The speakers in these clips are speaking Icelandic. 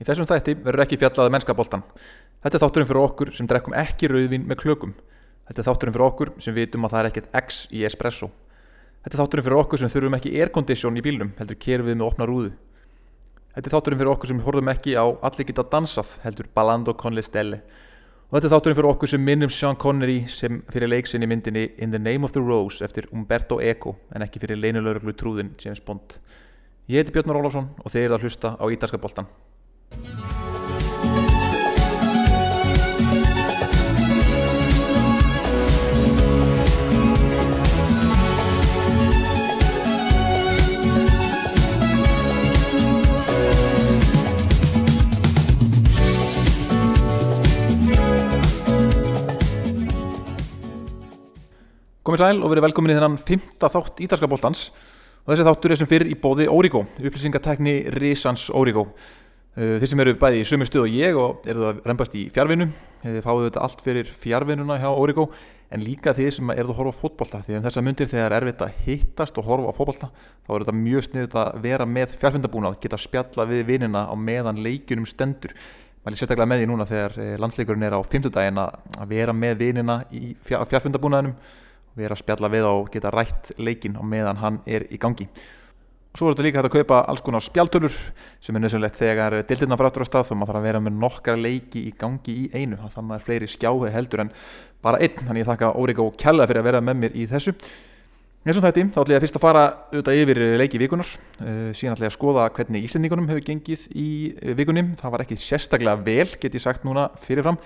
Í þessum þætti verður ekki fjallaði mennskaboltan. Þetta er þátturinn fyrir okkur sem drekkum ekki rauðvin með klökum. Þetta er þátturinn fyrir okkur sem vitum að það er ekkert X í espresso. Þetta er þátturinn fyrir okkur sem þurfum ekki aircondition í bílnum, heldur kerum við með opna rúðu. Þetta er þátturinn fyrir okkur sem horfum ekki á allir geta dansað, heldur ballando con le stelle. Og þetta er þátturinn fyrir okkur sem minnum Sean Connery sem fyrir leiksinni myndinni In the Name of the Rose eftir Umberto Eco en ekki fyrir leinulörglu trúðin James Bond. Ég heiti Björn Már Ólafsson og þeir eru að hlusta á Ídarska boltan. Komið sæl og verið velkomin í þennan fymta þátt Ídarska boltans og þessi þáttur er sem fyrir í bóði Origo, upplýsingatekni Risans Origo. Uh, Þeir sem eru bæði í sömu stuð og ég og eru það reymbast í fjárvinu, þið fáðu þetta allt fyrir fjárvinuna hjá Origo en líka þið sem eru að horfa á fótbolta því að þessar myndir þegar er erfitt að hittast og horfa á fótbolta þá er þetta mjög sniðut að vera með fjárfundabúnað, geta spjalla við vinina á meðan leikunum stendur. Mæli sérstaklega með því núna þegar eh, landsleikurinn er á fymtudaginn að vera með vinina í fjárfundabúnaðinum vera að spjalla við og geta rætt leikin á meðan hann er í gangi Svo er þetta líka hægt að kaupa alls konar spjaltölur sem er nöðsynlegt þegar dildirna fyrir aftur á stað og maður þarf að vera með nokkra leiki í gangi í einu. Þannig að maður er fleiri skjáði heldur en bara einn. Þannig ég þakka Órika og Kjalla fyrir að vera með mér í þessu. Eins og þetta, þá ætlum ég að fyrst að fara auðvitað yfir leiki vikunar uh, síðan ætlum ég að skoða hvernig Íslandíkunum hefur gengið í vikunni. Það var ekki sérstaklega vel, get ég sagt núna fyrirfram.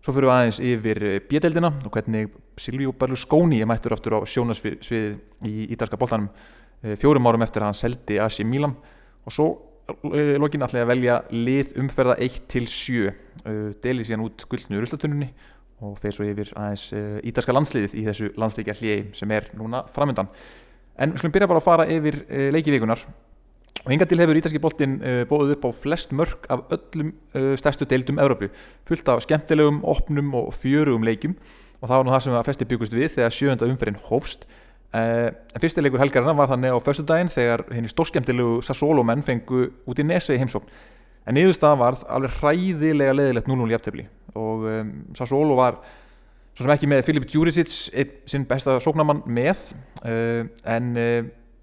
Svo fyrir við aðeins yfir bjedeldina og hvernig Silvíu Berlusconi er mættur aftur á sjónasvið í ítalska bóltanum fjórum árum eftir að hann seldi AC Milan. Og svo lókin ætla ég að velja lið umferða 1 til 7 deli síðan út gullnu ruslatununni og fyrir svo yfir aðeins ítalska landsliðið í þessu landsleikja hljegi sem er núna framöndan en við skulum byrja bara að fara yfir leikivikunar og hinga til hefur ítalski boltin uh, bóðið upp á flest mörg af öllum stærstu deildum Európu, fullt af skemmtilegum, opnum og fjörugum leikum og það var nú það sem að flesti byggust við þegar sjönda umferinn hófst en fyrstileikur helgarina var þannig á förstu daginn þegar henni stórskemmtilegu Sassolo menn fengu út í nesi í heimsókn. En niðurstaðan varð alveg hræðilega leðilegt 0-0 í aftöfli og um, Sassolo var svo sem ekki með Filip Djuricic sinn besta sóknamann með. En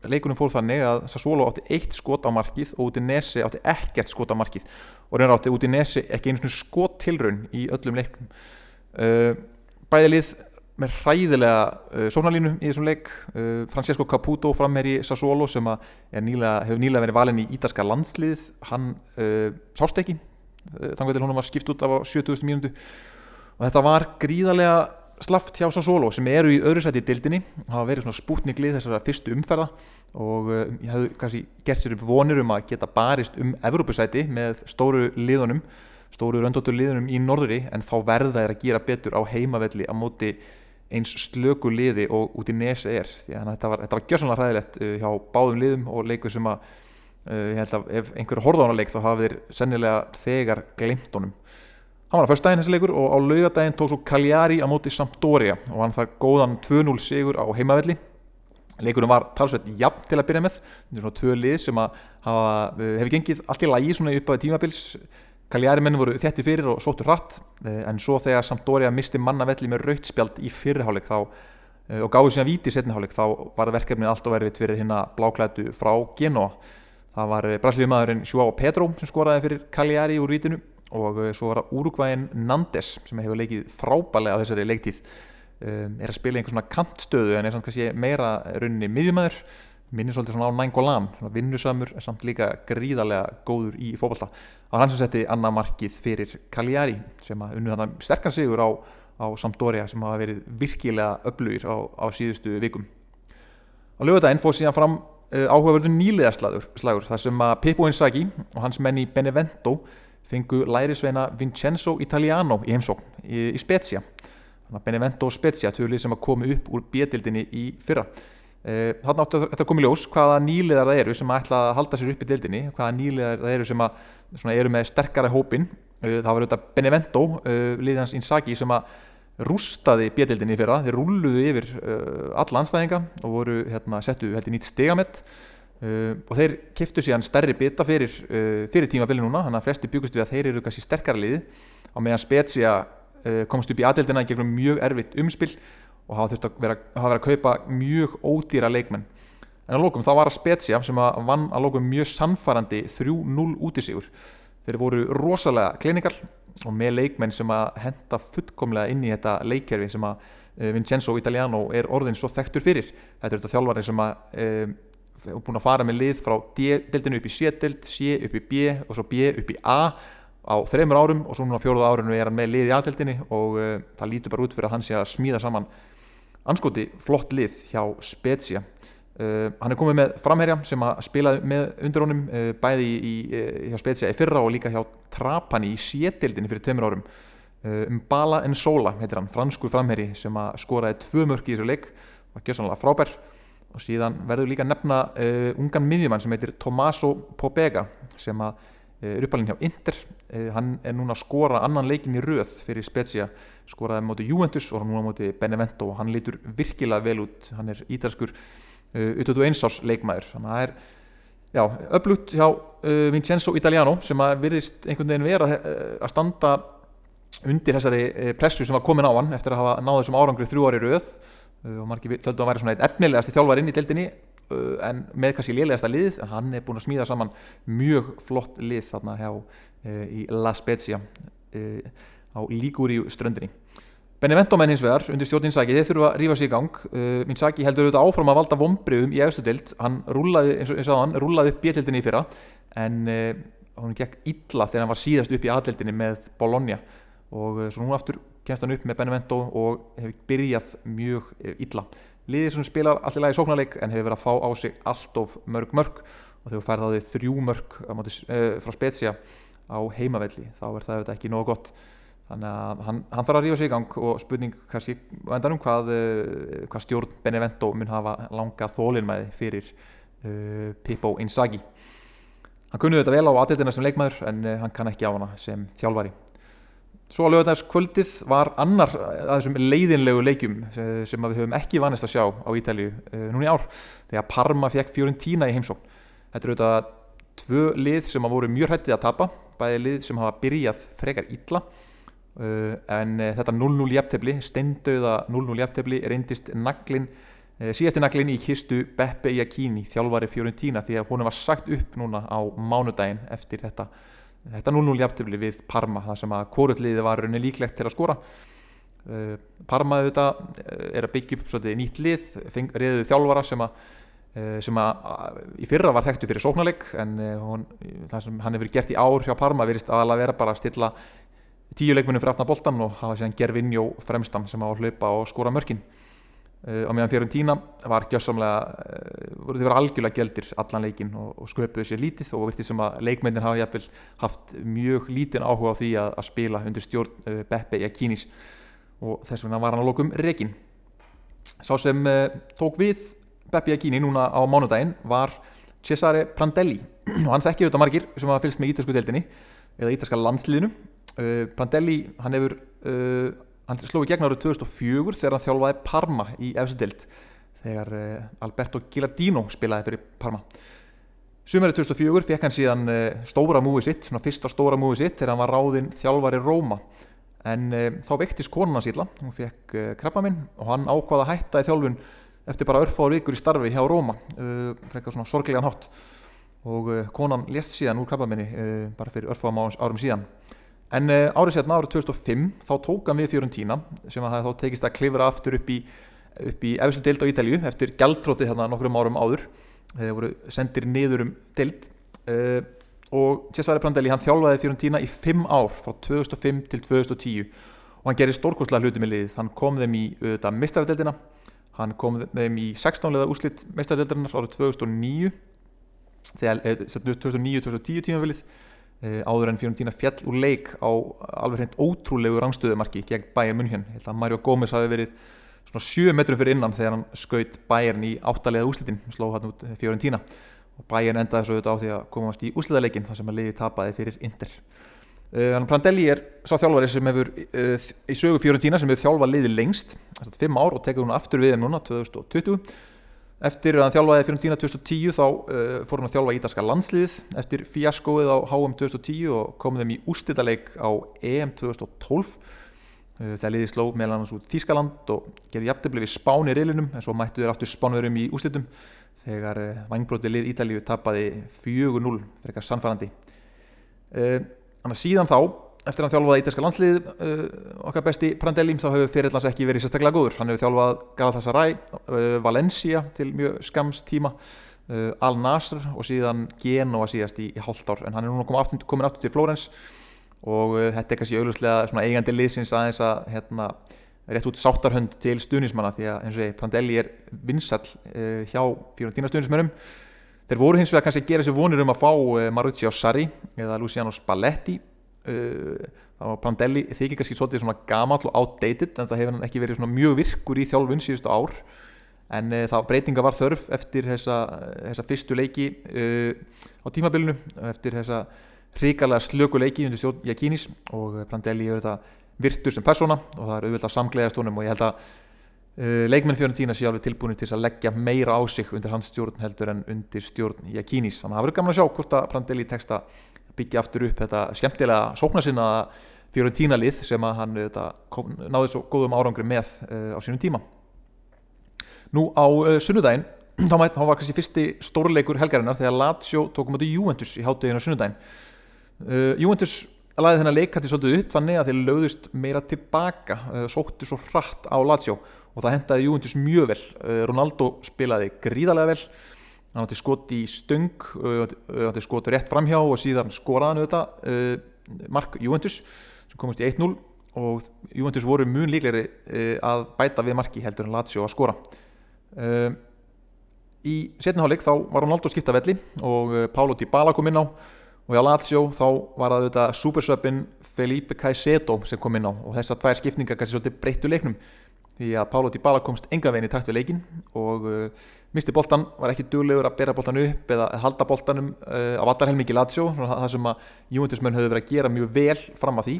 leikunum fór þannig að Sassuolo átti eitt skot á markið og Udinese átti ekkert skot á markið. Og reynar átti Udinese ekki einu skot tilraun í öllum leikum uh, bæði lið með hræðilega uh, sóknarlínu í þessum leik. Uh, Francesco Caputo framherri Sassuolo sem nýlega, hefur nýlega verið valin í ítalska landslið hann sást ekki þannig að hún var skipt út af á 70.000 mínútu. Og þetta var gríðarlega slaft hjá Sassolo sem eru í öðru sæti í dildinni hafa verið svona spútniklið þessara fyrstu umferða og uh, ég hafði kannski gert sér upp vonir um að geta barist um Evrópusæti með stóru liðunum stóru röndóttur liðunum í norðuri en þá verða þeir að gera betur á heimavelli á móti eins slöku liði og út í nesa er því að þetta var, var gjörsanlega ræðilegt uh, hjá báðum liðum og leikur sem að uh, ég held að ef einhverju horðánarleik þá hafa þeir sennilega þegar glemt honum Hann var á fyrstdægin þessi leikur og á laugadaginn tók svo Cagliari á móti Sampdoria og hann þar góðan 2-0 sigur á heimavelli. Leikurinn var talsveit jafn til að byrja með. Þetta er svona tvö lið sem hafa, eh, hefur gengið allt í lagi svona upp að tímabils. Cagliari menn voru þétti fyrir og sóttur hratt eh, en svo þegar Sampdoria misti mannavelli með rautspjald í fyrirháleik þá eh, og gáði síðan víti í setniháleik þá var verkefnið allt og verið fyrir hérna bláklætu frá Genoa. Það var brasilíumadurinn Joao Pedro sem skoraði fyrir Cagliari úr vítinu og eh, svo var það Uruguayin Nandes sem hefur leikið frábælega á þessari leiktíð um, er að spila einhvers svona kantstöðu en er samt kannski meira runni miðjumæður minnir svolítið svona á Nainggolan vinnusamur, samt líka gríðarlega góður í fókbalta. Það var hann sem setti annað markið fyrir Cagliari sem að unnu þannig sterkar sigur á, á Sampdoria sem hafa verið virkilega öflugir á, á síðustu vikum. Á lögutæðin fóð síðan fram uh, áhugaverður nýliðarslagur þar sem að Pippo Inzaghi og hans menni Benevento fengu lærisveina Vincenzo Italiano í heimsókn í, í Spezia Benevento Spezia, tjóðlið sem að komi upp úr bjettildinni í fyrra eh, þannig áttu þetta að koma í ljós hvaða nýliðar það eru sem ætla að halda sér upp í dildinni hvaða nýliðar það eru sem að eru með sterkara hópin eh, það var auðvitað Benevento, eh, liðans Inzaghi sem að rústaði bjettildinni í fyrra. Þeir rúluðu yfir alla anstæðinga og voru hérna, settu nýtt stegamett og þeir kiftu síðan stærri bita fyrir, fyrir tímabili núna þannig að flesti byggust við að þeir eru kannski sterkara liði á meðan Spezia komst upp í aðeldina gegnum mjög erfitt umspill og hafa þurft að vera, hafa verið að kaupa mjög ódýra leikmenn. En að lókum þá var að Spezia sem að vann að lókum mjög sannfarandi 3-0 út í sigur þeir voru rosalega klinikal og með leikmenn sem að henda fullkomlega inn í þetta leikkerfi sem að uh, Vincenzo Italiano er orðin svo þekktur fyrir. Þetta er þetta þjálfari sem að um, búin að fara með lið frá D-dildinu upp í C-dild, C upp í B og svo B upp í A á þreymur árum og svo núna fjóruða árinu er hann með lið í A-dildinni og uh, það lítur bara út fyrir að hann sé að smíða saman anskoti flott lið hjá Spezia. Uh, hann er komið með framherja sem að spila með undir honum uh, bæði í, í, hjá Spezia í fyrra og líka hjá Trapani í sétildinni fyrir tveimur árum. Um Bala Ensola heitir hann, franskur framherji sem að skoraði tvö mörk í þessu leik var gjössanlega frábær. Og síðan verður líka nefna uh, ungan miðjumann sem heitir Tommaso Pobega sem að uh, uppalinn hjá Inter uh, hann er núna að skora annan leikin í röð fyrir Spezia. Skoraði moti Juventus og núna moti Benevento og hann lítur virkilega vel út. Hann er ítalskur 21 árs leikmaður. Þannig að það er já, öflugt hjá Vincenzo Italiano sem að virðist einhvern veginn vera að standa undir þessari pressu sem var komin á hann eftir að hafa náðu þessum árangri þrjú ári röð. Og margir töldu að hann væri svona eitt efnilegasti þjálfar inn í deildinni en með kannski lélegasta lið en hann er búin að smíða saman mjög flott lið þarna hjá í La Spezia á Ligúri ströndinni. Benevento menn hins vegar undir stjórn Inzaghi þeir þurfa að rífa sig í gang. Uh, Inzaghi heldur auðvitað áfram að valda vombriðum í efstu deild. Hann rúlaði, eins og, og hann, rúlaði upp bjöldinni í fyrra en uh, hann gekk illa þegar hann var síðast upp í aðdeildinni með Bologna. Og uh, svo nú aftur kemst hann upp með Benevento og hefur byrjað mjög illa liðið sem spilar allir lagi sóknarleik en hefur verið að fá á sig allt of mörg mörg og þegar færði á því þrjú mörg frá Spezia á heimavelli þá er það auðvitað ekki nógu gott. Þannig að hann, hann þarf að rífa sig í gang og spurning kannski endanum hvað, hvað stjórn Benevento mun hafa langa þólinmæði fyrir uh, Pippo Inzaghi. Hann kunni þetta vel á aðeildina sem leikmaður en uh, hann kann ekki á hana sem þjálfari svo að lögadags kvöldið var annar að þessum leiðinlegu leikjum sem við höfum ekki vanist að sjá á Ítalju núna í ár þegar Parma fekk Fiorentina í heimsókn. Þetta eru þetta tvö lið sem hafa voru mjög hrættið að tapa bæði lið sem hafa byrjað frekar illa Uh, en þetta 0-0 jæftefli steindauða 0-0 jæftefli reyndist naglin, síðasti naglin í kistu Beppe Iacchini, þjálfari Fiorentina því að hún var sagt upp núna á mánudaginn eftir þetta þetta 0-0 jæftefli við Parma það sem að kórulliði var rauninni líklegt til að skora. Parma auðvitað er að byggja upp svolítið nýtt lið reyðuð þjálfara sem að sem að í fyrra var þekktu fyrir sóknarleik en hún, það sem hann hefur gert í ár hjá Parma verist aðalega vera bara að stilla tíu leikmunum fyrir aftan boltan og hafa síðan Gervinjó fremstan sem á að hlaupa og skora mörkin. uh, á meðan Fiorentina var gjössamlega uh, voru þið verið algjörlega geldir allan leikin og, og sköpuðu sér lítið og virtið sem að leikmyndin hafa jæfnvel haft mjög lítinn áhuga á því að, að spila undir stjórn uh, Beppe Iacchinis og þess vegna var hann á lokum rekin sá sem tók við Beppe Iacchini núna á mánudaginn var Cesare Prandelli. Og hann þekki auðvitað margir sem hafa fylgst með ítalsku deildinni eða ítalska landsliðinu. Uh, Prandelli hann hefur uh, hann sló í gegn árið 2004 þegar hann þjálfaði Parma í efsudeld þegar uh, Alberto Gilardino spilaði fyrir Parma. Sumarið 2004 fekk hann síðan stóra múið sitt, svona fyrsta stóra múið sitt þegar hann var ráðinn þjálfari Róma. En þá vektist konuna síðla hún fekk krabba minn og hann ákvaða að hætta í þjálfun eftir bara örfáður vikur í starfi hjá Róma frekka svona sorglegan hátt. Og konan lést síðan úr krabba minni bara fyrir örfáðum árum síðan En uh, árið setna, árið 2005, þá tók hann við Fiorentina sem að það þá tekist að klifra aftur upp í, í efstu deild á Ítalju eftir gæltróti hérna nokkrum árum áður. Þeir voru sendir niður um deild uh, og Cesare Prandelli hann þjálfaði Fiorentina í 5 ár frá 2005 til 2010 og hann gerir stórkostlega hluti með liðið. Hann kom þeim í uh, mistaradeildina, hann kom þeim í 16 leða úslitt mistaradeildarinnar árið 2009, þegar 2009-2010 tímafélið Uh, áður en Fiorentina fjall úr leik á alveg hreint ótrúlegu rangstöðumarki gegn Bayern München. Ég held að Mario Gómez hafi verið svona 7 metrum fyrir innan þegar hann skaut Bayern í áttalega úslitin sló hann út Fiorentina og Bayern endaði svo auðvitað á því að komast í úslitaleikin þar sem að liði tapaði fyrir Inter. Uh, Prandelli er sá þjálfari sem hefur í sögu Fiorentina sem hefur þjálfað liði lengst, þess að 5 ár og tekið hún aftur við þeim núna 2020 Eftir að hann þjálfaði fyrir tína 2010 þá uh, fór hann að þjálfa ítalska landsliðið. Eftir fjaskoið á HM 2010 og kom þeim í úrstitaleik á EM 2012 uh, þegar liðið sló meðal annars út Þískaland og gerði jafntefni við Spán í reilinum en svo mættu þeir áttur Spánverum í úrstitum þegar uh, vangbróti lið Ítalíu tapaði 4-0 fyrir eitthvað sannfærandi. Þannig að síðan þá eftir að hann þjálfaði ítalska landslið uh, okkar besti Prandelli þá hefur fyrirlans ekki verið sérstaklega góður. Hann hefur þjálfað Galatasaray uh, Valencia til mjög skams tíma uh, Al Nasr og síðan Genoa síðast í, í hálft ár. En hann er núna komin aftur, komin aftur til Flórens og uh, þetta er kannski auglustlega eigandi liðsins aðeins að hérna, rétt út sáttarhönd til stuðnismanna því að ég, Prandelli er vinsall uh, hjá fyrir tína stuðnismönnum þeir voru hins vegar kannski að gera sér vonir um að fá uh, Maurizio Sarri eða Luciano Spalletti það var Prandelli þykir kannski svolítið svona gamall og outdated en það hefur hann ekki verið svona mjög virkur í þjálfun síðustu ár. En uh, það breytinga var þörf eftir þessa, þessa fyrstu leiki uh, á tímabilinu eftir þessa hrikalega slöku leiki undir stjórn Jakinis. Og Prandelli hefur þetta virtur sem persóna og það er auðvitað að samglega stónum og ég held að uh, leikmenn Fiorentina sé alveg tilbúin til að leggja meira á sig undir hans stjórn heldur en undir stjórn Jakinis. Þannig að það verður gaman að sjá hvort að Prandelli teksta byggja aftur upp þetta skemmtilega sóknarsinna Fiorentina lið sem að hann þetta, kom, náði svo góðum árangri með uh, á sínum tíma. Nú á uh, sunnudaginn þá, mæt, þá var kannski fyrsti stórleikur helgarinnar þegar Lazio tókum átta Juventus í hátteginu á sunnudaginn. Uh, Juventus laði þennan leik hætti svolítið upp þannig að þeir lögðust meira tilbaka sóttu svo hratt á Lazio og það hendaði Juventus mjög vel. Ronaldo spilaði gríðarlega vel hann átti skot í stöng hann átti skot rétt framhjá og síðan skoraðan auðvitað uh, Mark Juventus sem komast í 1-0 og Juventus voru mjög líklegri uh, að bæta við Marki heldur en Lazio að skora. Uh, í setniháleik þá var Ronaldo skipta velli og Paulo Dybala kom inn á. Og á Lazio þá var það auðvitað supersöpinn Felipe Caicedo sem kom inn á. Og þessar tvær skipningar kannski svolítið breyttu leiknum því að Paulo Dybala komst enga veginn í takt við leikin og misti boltan, var ekki duglegur að bera boltan upp eða halda boltanum uh, á vallarhelmingi Lazio, það sem að Juventusmenn höfðu verið að gera mjög vel fram að því.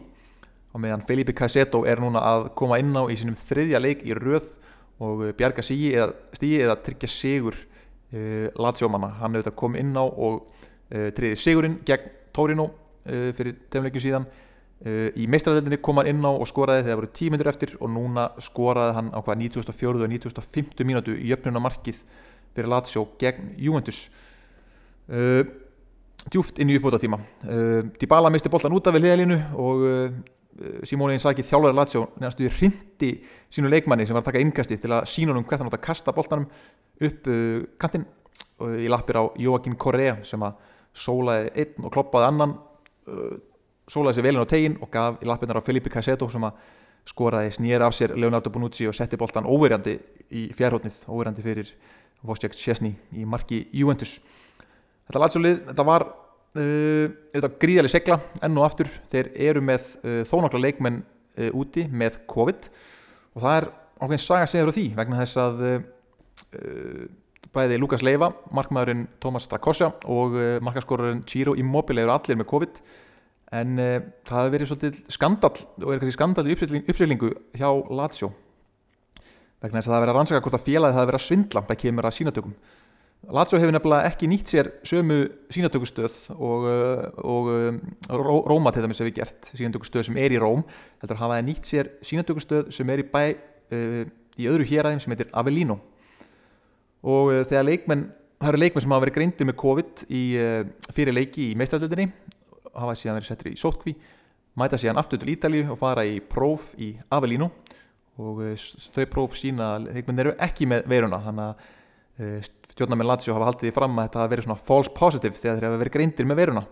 Og meðan Felipe Caicedo er núna að koma inn á í sínum þriðja leik í röð og uh, bjarga sígi eða stígi eða tryggja sigur uh, Lazio manna, hann hefur þetta komið inn á og triði sigurinn gegn Torino fyrir tefnleikin síðan í meistræðildinni kom hann inn á og skoraði þegar það voru tímyndur eftir og núna skoraði hann á hvað 1904 og 1950 mínútu í jöfnuna markið fyrir Lazio gegn Juventus. Uh, djúft inn í uppbóta tíma uh, Dybala misti boltan út af við liðalínu og uh, Simone Inzaghi þjálfari Lazio neðanstu í hrindi sínu leikmanni sem var að taka innkasti til að sína honum hvert hann átt að kasta boltanum upp uh, kantinn. Í lappir á Joaquín Correa sem að sólaði einn og kloppaði annan uh, sólaði sér velin á tegin og gaf í lappirnar á Felipe Caicedo sem að skoraði snýra af sér Leonardo Bonucci og setti boltan óverjandi í fjárhóttnið, óverjandi fyrir Wojciech Szczesny í marki Juventus. Þetta latsjólið, þetta var uh, gríðali segla enn og aftur, þeir eru með uh, þó nokkla leikmenn uh, úti með COVID og það er ákveðin saga segur á því vegna þess að uh, uh, bæði Lukas Leiva, markmaðurinn Thomas Strakosja og uh, markaskorurinn Ciro Immobile eru allir með COVID en það hefur verið svolítið skandal og er kannski skandal í uppsýlingu hjá Lazio. Vegna þess að það hefur verið að rannsaka hvort að félagið hafi verið að svindla það kemur að sínatökum Lazio hefur nefnilega ekki nýtt sér sömu sínatökustöð og, uh, og um, Róma til dæmis hefur gert sínatökustöð sem er í Róm heldur að hafa það nýtt sér sínatökustöð sem er í bæ uh, í öðru héræðin sem heitir Avellino. Og uh, þegar leikmenn það eru leikmenn sem hafa verið greindir með COVID í, fyrir leiki í meistardöldinni hafa síðan verið settir í sótkví mæta síðan aftur til Ítalju og fara í próf í Avellino og eh, þau próf sína leikmenn eru ekki með veiruna þannig að eh, stjórnarmenn Lazio hafa haldið því fram að þetta hafa verið svona false positive þegar þeir hafa verið greindir með veiruna.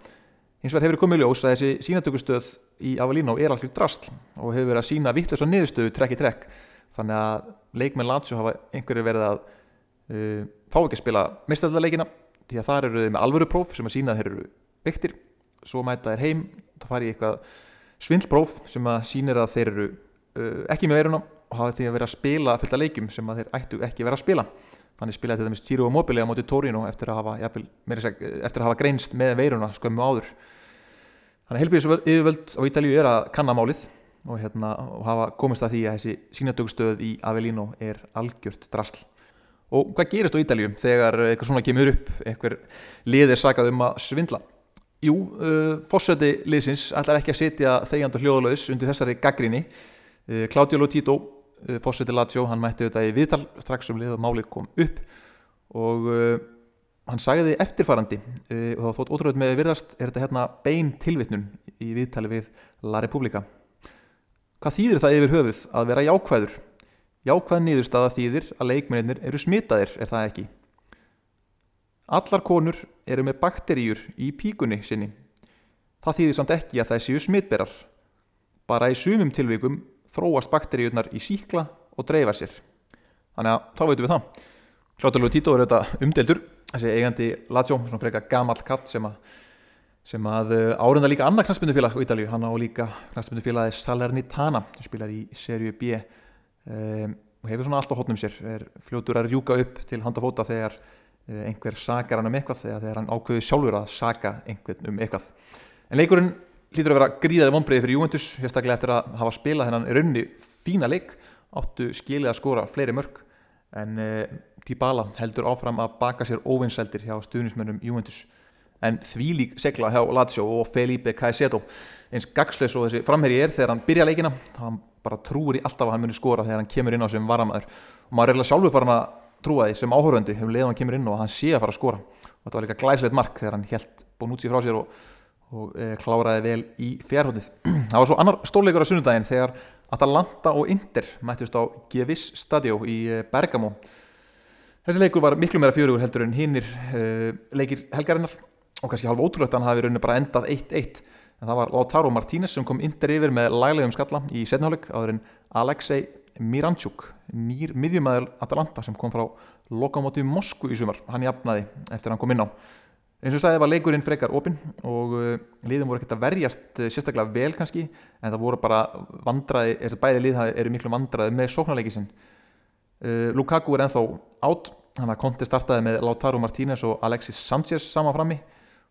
Eins og það hefur komið ljós að þessi sínatökustöð í Avalino er allir drastl og hefur verið að sína vittlust og niðurstöðu trekk í trekk. Þannig að leikmenn Lazio hafa einhverju verið að uh, fá ekki að spila mistaldaleikina því að það eru þau með alvöru próf sem að sína að þeir eru viktir svo mæta þeir heim, það fari eitthvað svindlpróf sem að sínir að þeir eru uh, ekki með veiruna og hafa því að vera að spila fullt af leikjum sem að þeir ættu ekki vera að spila. Þannig spilaði þetta með Giro Immobile á móti Torino eftir að hafa, jafnvel, seg, eftir að hafa greinst með veiruna skömmu áður. Þannig helbíðis yfirvöld á Ítalíu er að kanna málið og, hérna, og hafa komist að því að þessi sínatökustöð í Avellino er algjört drasl. Og hvað gerist á Ítalju þegar eitthvað svona kemur upp eitthvað lið er sakað um að svindla Jú, uh, fórseti liðsins ætlar ekki að setja þegjand og hljóðlaus undir þessari gaggrinni uh, Claudio Lotito, uh, fórseti Lazio hann mætti þetta í viðtal strax um lið og málið kom upp og hann sagði eftirfarandi og þá þótt ótrúið með virðast er þetta hérna bein tilvitnun í viðtali við La Repubblica Hvað þýðir það yfir höfuð að vera jákvæður? Jákvæð niðurstaða þýðir að leikmennir eru smitaðir, er það ekki? Allar konur eru með bakteríur í píkunni sinni. Það þýðir samt ekki að það séu smitberar. Bara í sumum tilvíkum þróast bakteríurnar í síkla og dreifa sér. Þannig að þá veitum við það. Kláttalúi Tito er auðvitað umdeldur, þessi eigandi Lazio, svona freka gamall katt sem að, að árunda líka annað knastmyndufélag á Ítalíu. Hann á líka knastmyndufélagi Salernitana sem spilar í serju B um, og hefur svona allt á hotnum sér. Er fljótur að rjúka upp til handafóta þegar einhver sakar hann um eitthvað þegar, þegar hann ákveði sjálfur að saka einhvern um eitthvað. En leikurinn hlýtur að vera gríðaði vonbreiði fyrir Juventus, sérstaklega eftir að hafa spilað þennan raunni fína leik, áttu skilið að skora fleiri mörg, en uh, Dybala heldur áfram að baka sér óvinnseldir hjá stuðnismönnum Juventus. En því lík segla hjá Lazio og Felipe Caicedo, eins gagsleis og þessi framherri er þegar hann byrja leikina, hann bara trúur í alltaf að hann muni skora þegar hann kemur inn á sem varamæður. Og maður er eiginlega sjálfur farin að trúa því sem áhöröndi hefur leiðan hann kemur inn og hann sé að fara að skora. Og þetta var líka glæsleit mark þegar hann helt Bonucci frá sér og, og e, kláraði vel í fjárhóttið það var svo annar stórleikur á sunnudaginn þegar Atalanta og Inter mættist á Gevis Stadio í e, Bergamo. Þessi leikur var miklu meira fjörugur heldur en hinnir e, leikir helgarinnar og kannski halv ótrúlegt að hann hafi rauninu bara endað 1-1 en það var Lautaro Martínez sem kom Inter yfir með laglegum skalla í setnháleik áður en Alexei Miranchuk nýr miðjumæður Atalanta sem kom frá Lokomotiv Moskvu í sumar. Hann jafnaði eftir að hann kom inn á. Eins og sæði var leikurinn frekar opinn og uh, liðin voru ekkert að verjast uh, sérstaklega vel kannski en það voru bara vandraði, þess að bæði lið eru miklu vandraði með sóknarleiki sinn. Uh, Lukaku er enþá átt hann að konti startaði með Lautaro Martínez og Alexis Sanchez saman frammi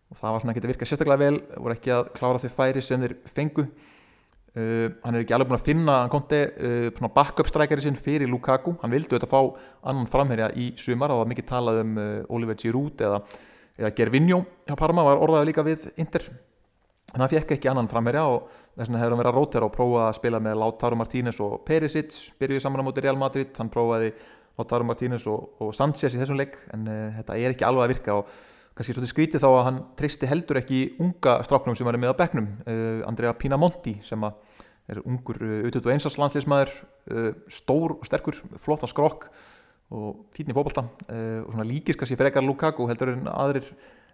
og það var svona ekkert að virka sérstaklega vel voru ekki að klára þau færi sem þeir fengu Uh, hann er ekki alveg búin að finna hann konti uh, backup strækjari sinn fyrir Lukaku. Hann vildi auðvitað fá annan framherja í sumar. Það var mikið talað um uh, Oliver Giroud eða, eða Gervinho hjá Parma var orðaði líka við Inter. En hann fekk ekki annan framherja og þess vegna hefur hann verið að rótera og prófa að spila með Lautaro Martínez og Perisic. Byrjuði saman á móti Real Madrid. Hann prófaði Lautaro Martínez og, og Sanchez í þessum leik. En þetta er ekki alveg að virka og kannski svolítið skrítið þá að hann tristi heldur ekki unga stráknum sem var með á bekknum uh, Andrea Pinamonti sem er ungur auðvitað uh, og einsars landsleismæður uh, stór og sterkur, flott að skrokk og fítni fókbalta uh, og svona líkis kannski frekar Lukaku heldur en aðrir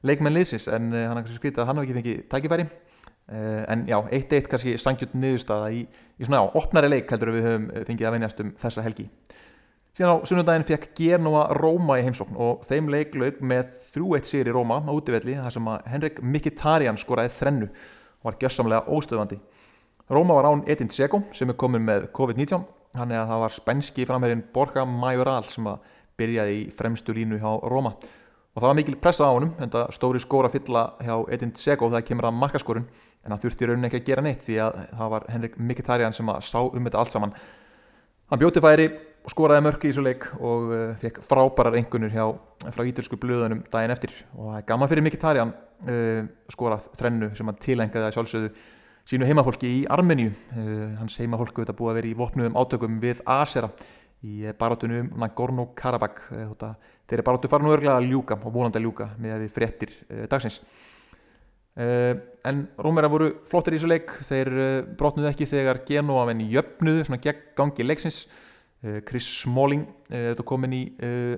leikmenn liðsins en uh, hann kannski skrítið að hann hafi ekki fengið tækifæri. Uh, en já, eitt eitt kannski sangjut niðurstaða í, í svona já, opnari leik heldur við höfum fengið að venjast um þessa helgi Síðan á sunnundaginn fekk Genoa Róma í heimsókn og þeim leiklaug með 3-1 sér í Róma á útivelli þar sem að Henrik Mkhitaryan skoraði þrennu og var gjössamlega óstöðvandi. Róma var án Edin Dzeko sem er komin með COVID-19, hann er að það var spænski framherrin Borja Majoral sem að byrjaði í fremstu línu hjá Róma og það var mikil pressa á honum en það stóri skóra fylla hjá Edin Dzeko þegar kemur að markaskorun en hann þurfti raunin ekki að gera neitt því að það var Henrik Mkhitaryan sem að sá um þetta allt saman. Hann bjóti færi skoraði mörki í þessu leik og uh, fekk frábærar engunur hjá frá ítalsku blöðunum daginn eftir. Og það er gaman fyrir Mikki Tarjan uh, skorað þrennu sem hann tilengaði að sjálfsögðu sínu heimafólki í Armeníu. Uh, hans heimafólku þetta búið að vera í vopnuðum átökum við Asera í barátunum Nagorno-Karabakh. Þeir eru barátu farin og örglega að ljúka og vonandi að ljúka með að við fréttir dagsins. En Rómera voru flottir í þessu leik. Þeir brotnuðu ekki þegar Genoa venni jöfnuðu svona gegn gangi leiksins. Eh, Chris Smalling eh, þetta komin í eh,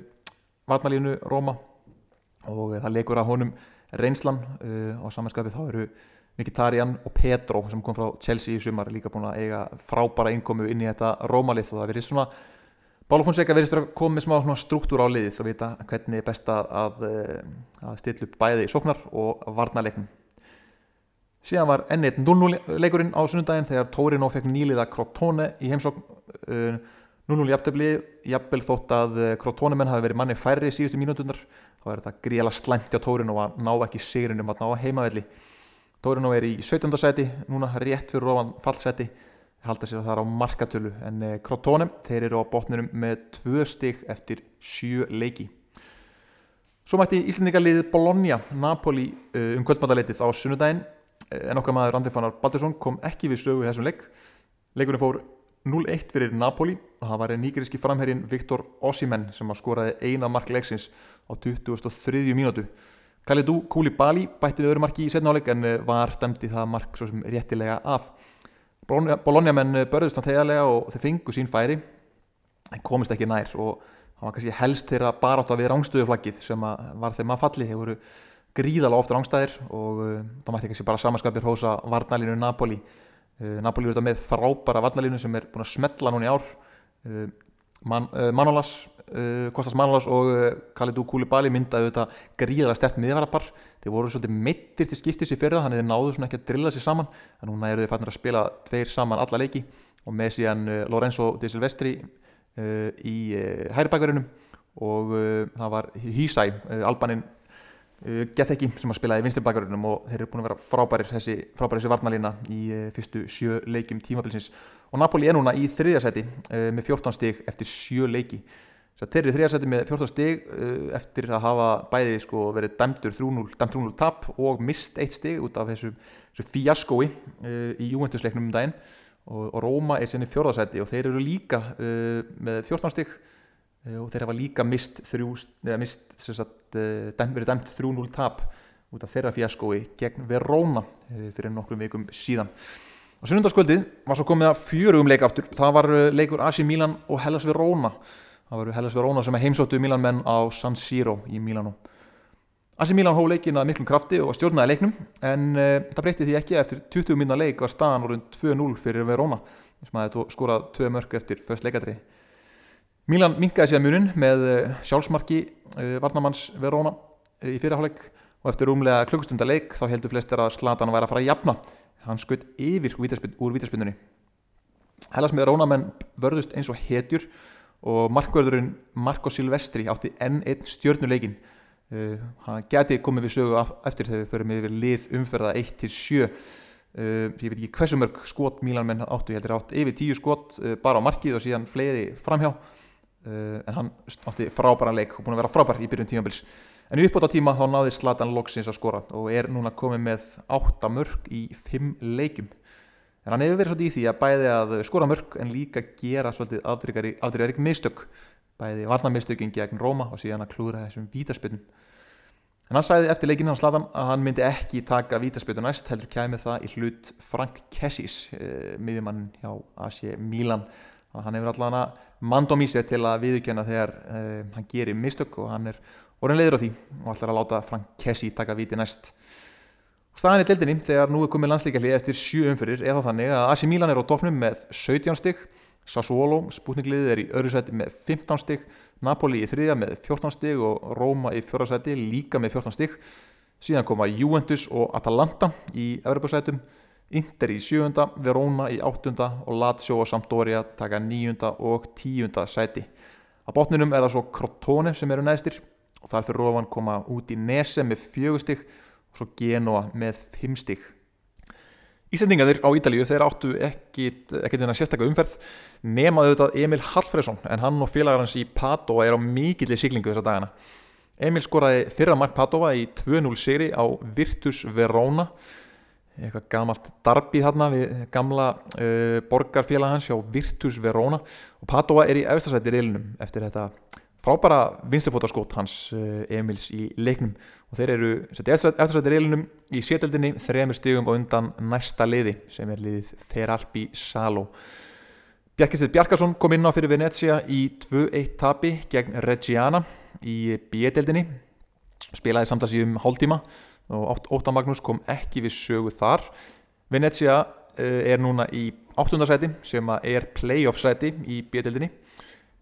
vatnalínu Róma og það leikur að honum reynslan á samanskapið þá eru Mkhitaryan og Petro sem kom frá Chelsea í sumar líka búin að eiga frábæra innkomu inn í þetta Rómalið og það verið svona að koma með smá struktúr á liðið og vita hvernig er best að, að stilla upp bæði í sóknar og varnarleiknum. Síðan var ennið 0-0 leikurinn á sunnundaginn þegar Torino fekk nýliða Crotone í heimsókn. 0-0 jafntefli, jafnvel þótt að Krotónumenn hafi verið manni færri í síðustu mínútunar þá er þetta gríla slæmt á Tórinu að ná ekki sigrinum um að ná heimavelli. Tórinu er í 17. seti núna rétt fyrir ofan fallseti halda sér þar á markatölu. En uh, Crotone, þeir eru á botnunum með tvö stygg eftir sjö leiki. Svo mætti Íslandingarliðið Bologna Napoli uh, um kvöldmátaleitið á sunnudaginn. En okkar maður Andri Fannar Baldursson kom ekki við sögu í þessum leik. Leikurinn fór 0-1 fyrir Napoli og það var nýgriski framherrin Viktor Ossimen sem skoraði eina mark leiksins á 2003. mínútu. Kalidou Koulibaly bætti við öðru marki í setnáleik en var dæmdi það mark svo sem réttilega af. Bologna menn börðust hann þegarlega og þeir fengu sín færi en komist ekki nær og það var kannski helst þeirra bara átt að við rángstöðuflaggið sem var þeim að falli. Voru gríðala ofta rángstæðir og uh, það mætti kannski bara samanskapir hósa varnalínu Napoli. Napoli verður þetta með frábæra varnalínu sem er búin að smetla núna í ár Man, Manolas Kostas Manolas og Kalidou Koulibaly myndaði þetta gríðala stert miðvarapar þeir voru svolítið mittir til skiptis í fyrra þannig þeir náðu svona ekki að drilla sér saman. En núna eru þeir fannir að spila tveir saman alla leiki og með síðan Lorenzo de Silvestri í hæri og það var Hysai, Albanin Uh, Getheki sem að spilaði vinstir bakverðunum og þeir eru búin að vera frábærir þessi, frábærir þessi varnalína í uh, fyrstu sjö leikim tímabilsins. Og Napoli er núna í þriðasæti uh, með 14 stig eftir sjö leiki. Þeir eru í þriðasæti með 14 stig eftir að hafa bæði sko, verið dæmdur 3-0 dæmt 3-0 tap og mist eitt stig út af þessu, þessu fíaskói í Juventusleiknum um daginn. Og, og Róma er senni fjórðasæti og þeir eru líka með 14 stig Eh, og þeir hafa líka mist, þrjú, mist sagt, eh, verið dæmt 3-0 tap út af þeirra fjaskói gegn Verona eh, fyrir nokkrum vikum síðan. Á sunnundaskvöldið var svo komið að fjörugum leik aftur. Það var leikur AC Milan og Hellas Verona. Það var Hellas Verona sem heimsóttu Milan menn á San Siro í Milano. AC Milan hó leikin að miklum krafti og stjórnaði leiknum en uh, það breytti því ekki eftir 20 minna leik var staðan orðin 2-0 fyrir Verona sem aðeins skorað 2 mörg eftir först leikadrið Milan minkaði sér munin með eh, sjálfsmarki eh, Varnamanns Verona eh, í fyrirháleik og eftir umlega klukkustundaleik þá heldur flestir að Zlatan væri að fara að jafna. Hann skutt yfir úr vítaspindunni Hellas með Rónamenn vörðust eins og hetjur og markvörðurinn Marco Silvestri átti enn einn stjörnuleikin uh, hann geti komið við sögu eftir þegar við förum yfir lið umferða 1-7 uh, ég veit ekki hversu mörg skot Milan menn áttu, ég heldur átt yfir 10 skot uh, bara á markið og síðan fleiri framhjá Uh, en hann átti frábæran leik og búin að vera frábær í byrjun tímabils. En í uppbóta tíma þá náði Zlatan loksins að skora og er núna komið með 8 mörg í 5 leikum en hann hefur verið svolítið í því að bæði að skora mörg en líka gera svolítið afdryggarík mistök. Bæði varnarmistökin gegn Róma og síðan að klúra þessum vítaspöldum en hann sæði eftir leikinu hann Zlatan að hann myndi ekki taka vítaspöldu næst heldur kæmið það í hlut Frank Kessis uh, miðjumann hjá AC Milan að hann hefur allavega mandóm í sig til að viðkjöna þegar uh, hann gerir mistök og hann er orðin leiður á því og ætlar að láta Frank Kessi taka viti næst. Og staðan í deildinni þegar nú er komið landslíkjalli eftir sjú umfyrir er þá þannig að AC Milan er á topnum með 17 stygg Sassuolo, spútningliðið er í öðru seti með 15 stygg Napoli í þriðja með 14 stygg og Róma í fjóra seti líka með 14 stygg síðan koma Juventus og Atalanta í Evropasætum Inter í sjöunda, Verona í áttunda og Lazio og Sampdoria taka nýjunda og tíunda sæti. Á botninum er það svo Crotone sem eru neðstir og þar fyrir ofan koma út í Nese með fjögustig og svo Genoa með fimmstig. Ísendingarnir á Ídalíu þeir áttu ekkit þennan sérstaklega umferð nemaðu þetta Emil Hallfræsson en hann og félagar hans í Padova er á mikillir siglingu þessa dagana. Emil skoraði fyrra mark Padova í 2-0 sigri á Virtus Verona eitthvað gamalt darbi þarna við gamla uh, borgarfélag hans hjá Virtus Verona. Og Padova er í efstasæti reilunum eftir þetta frábæra vinstirfótaskót hans uh, Emils í leiknum. Og þeir eru eftirsæti reilunum í sétöldinni þremur stigum og undan næsta liði sem er liðið Feralpi Salo. Bjarkistir Bjarkarsson kom inn á fyrir Venecia í 2-1 tapi gegn Reggiana í B-deldinni spilaði samtals í um hálftíma. og Óttan Magnús kom ekki við sögu þar. Venecia uh, er núna í áttundasæti sem er playoff sæti í bjöldinni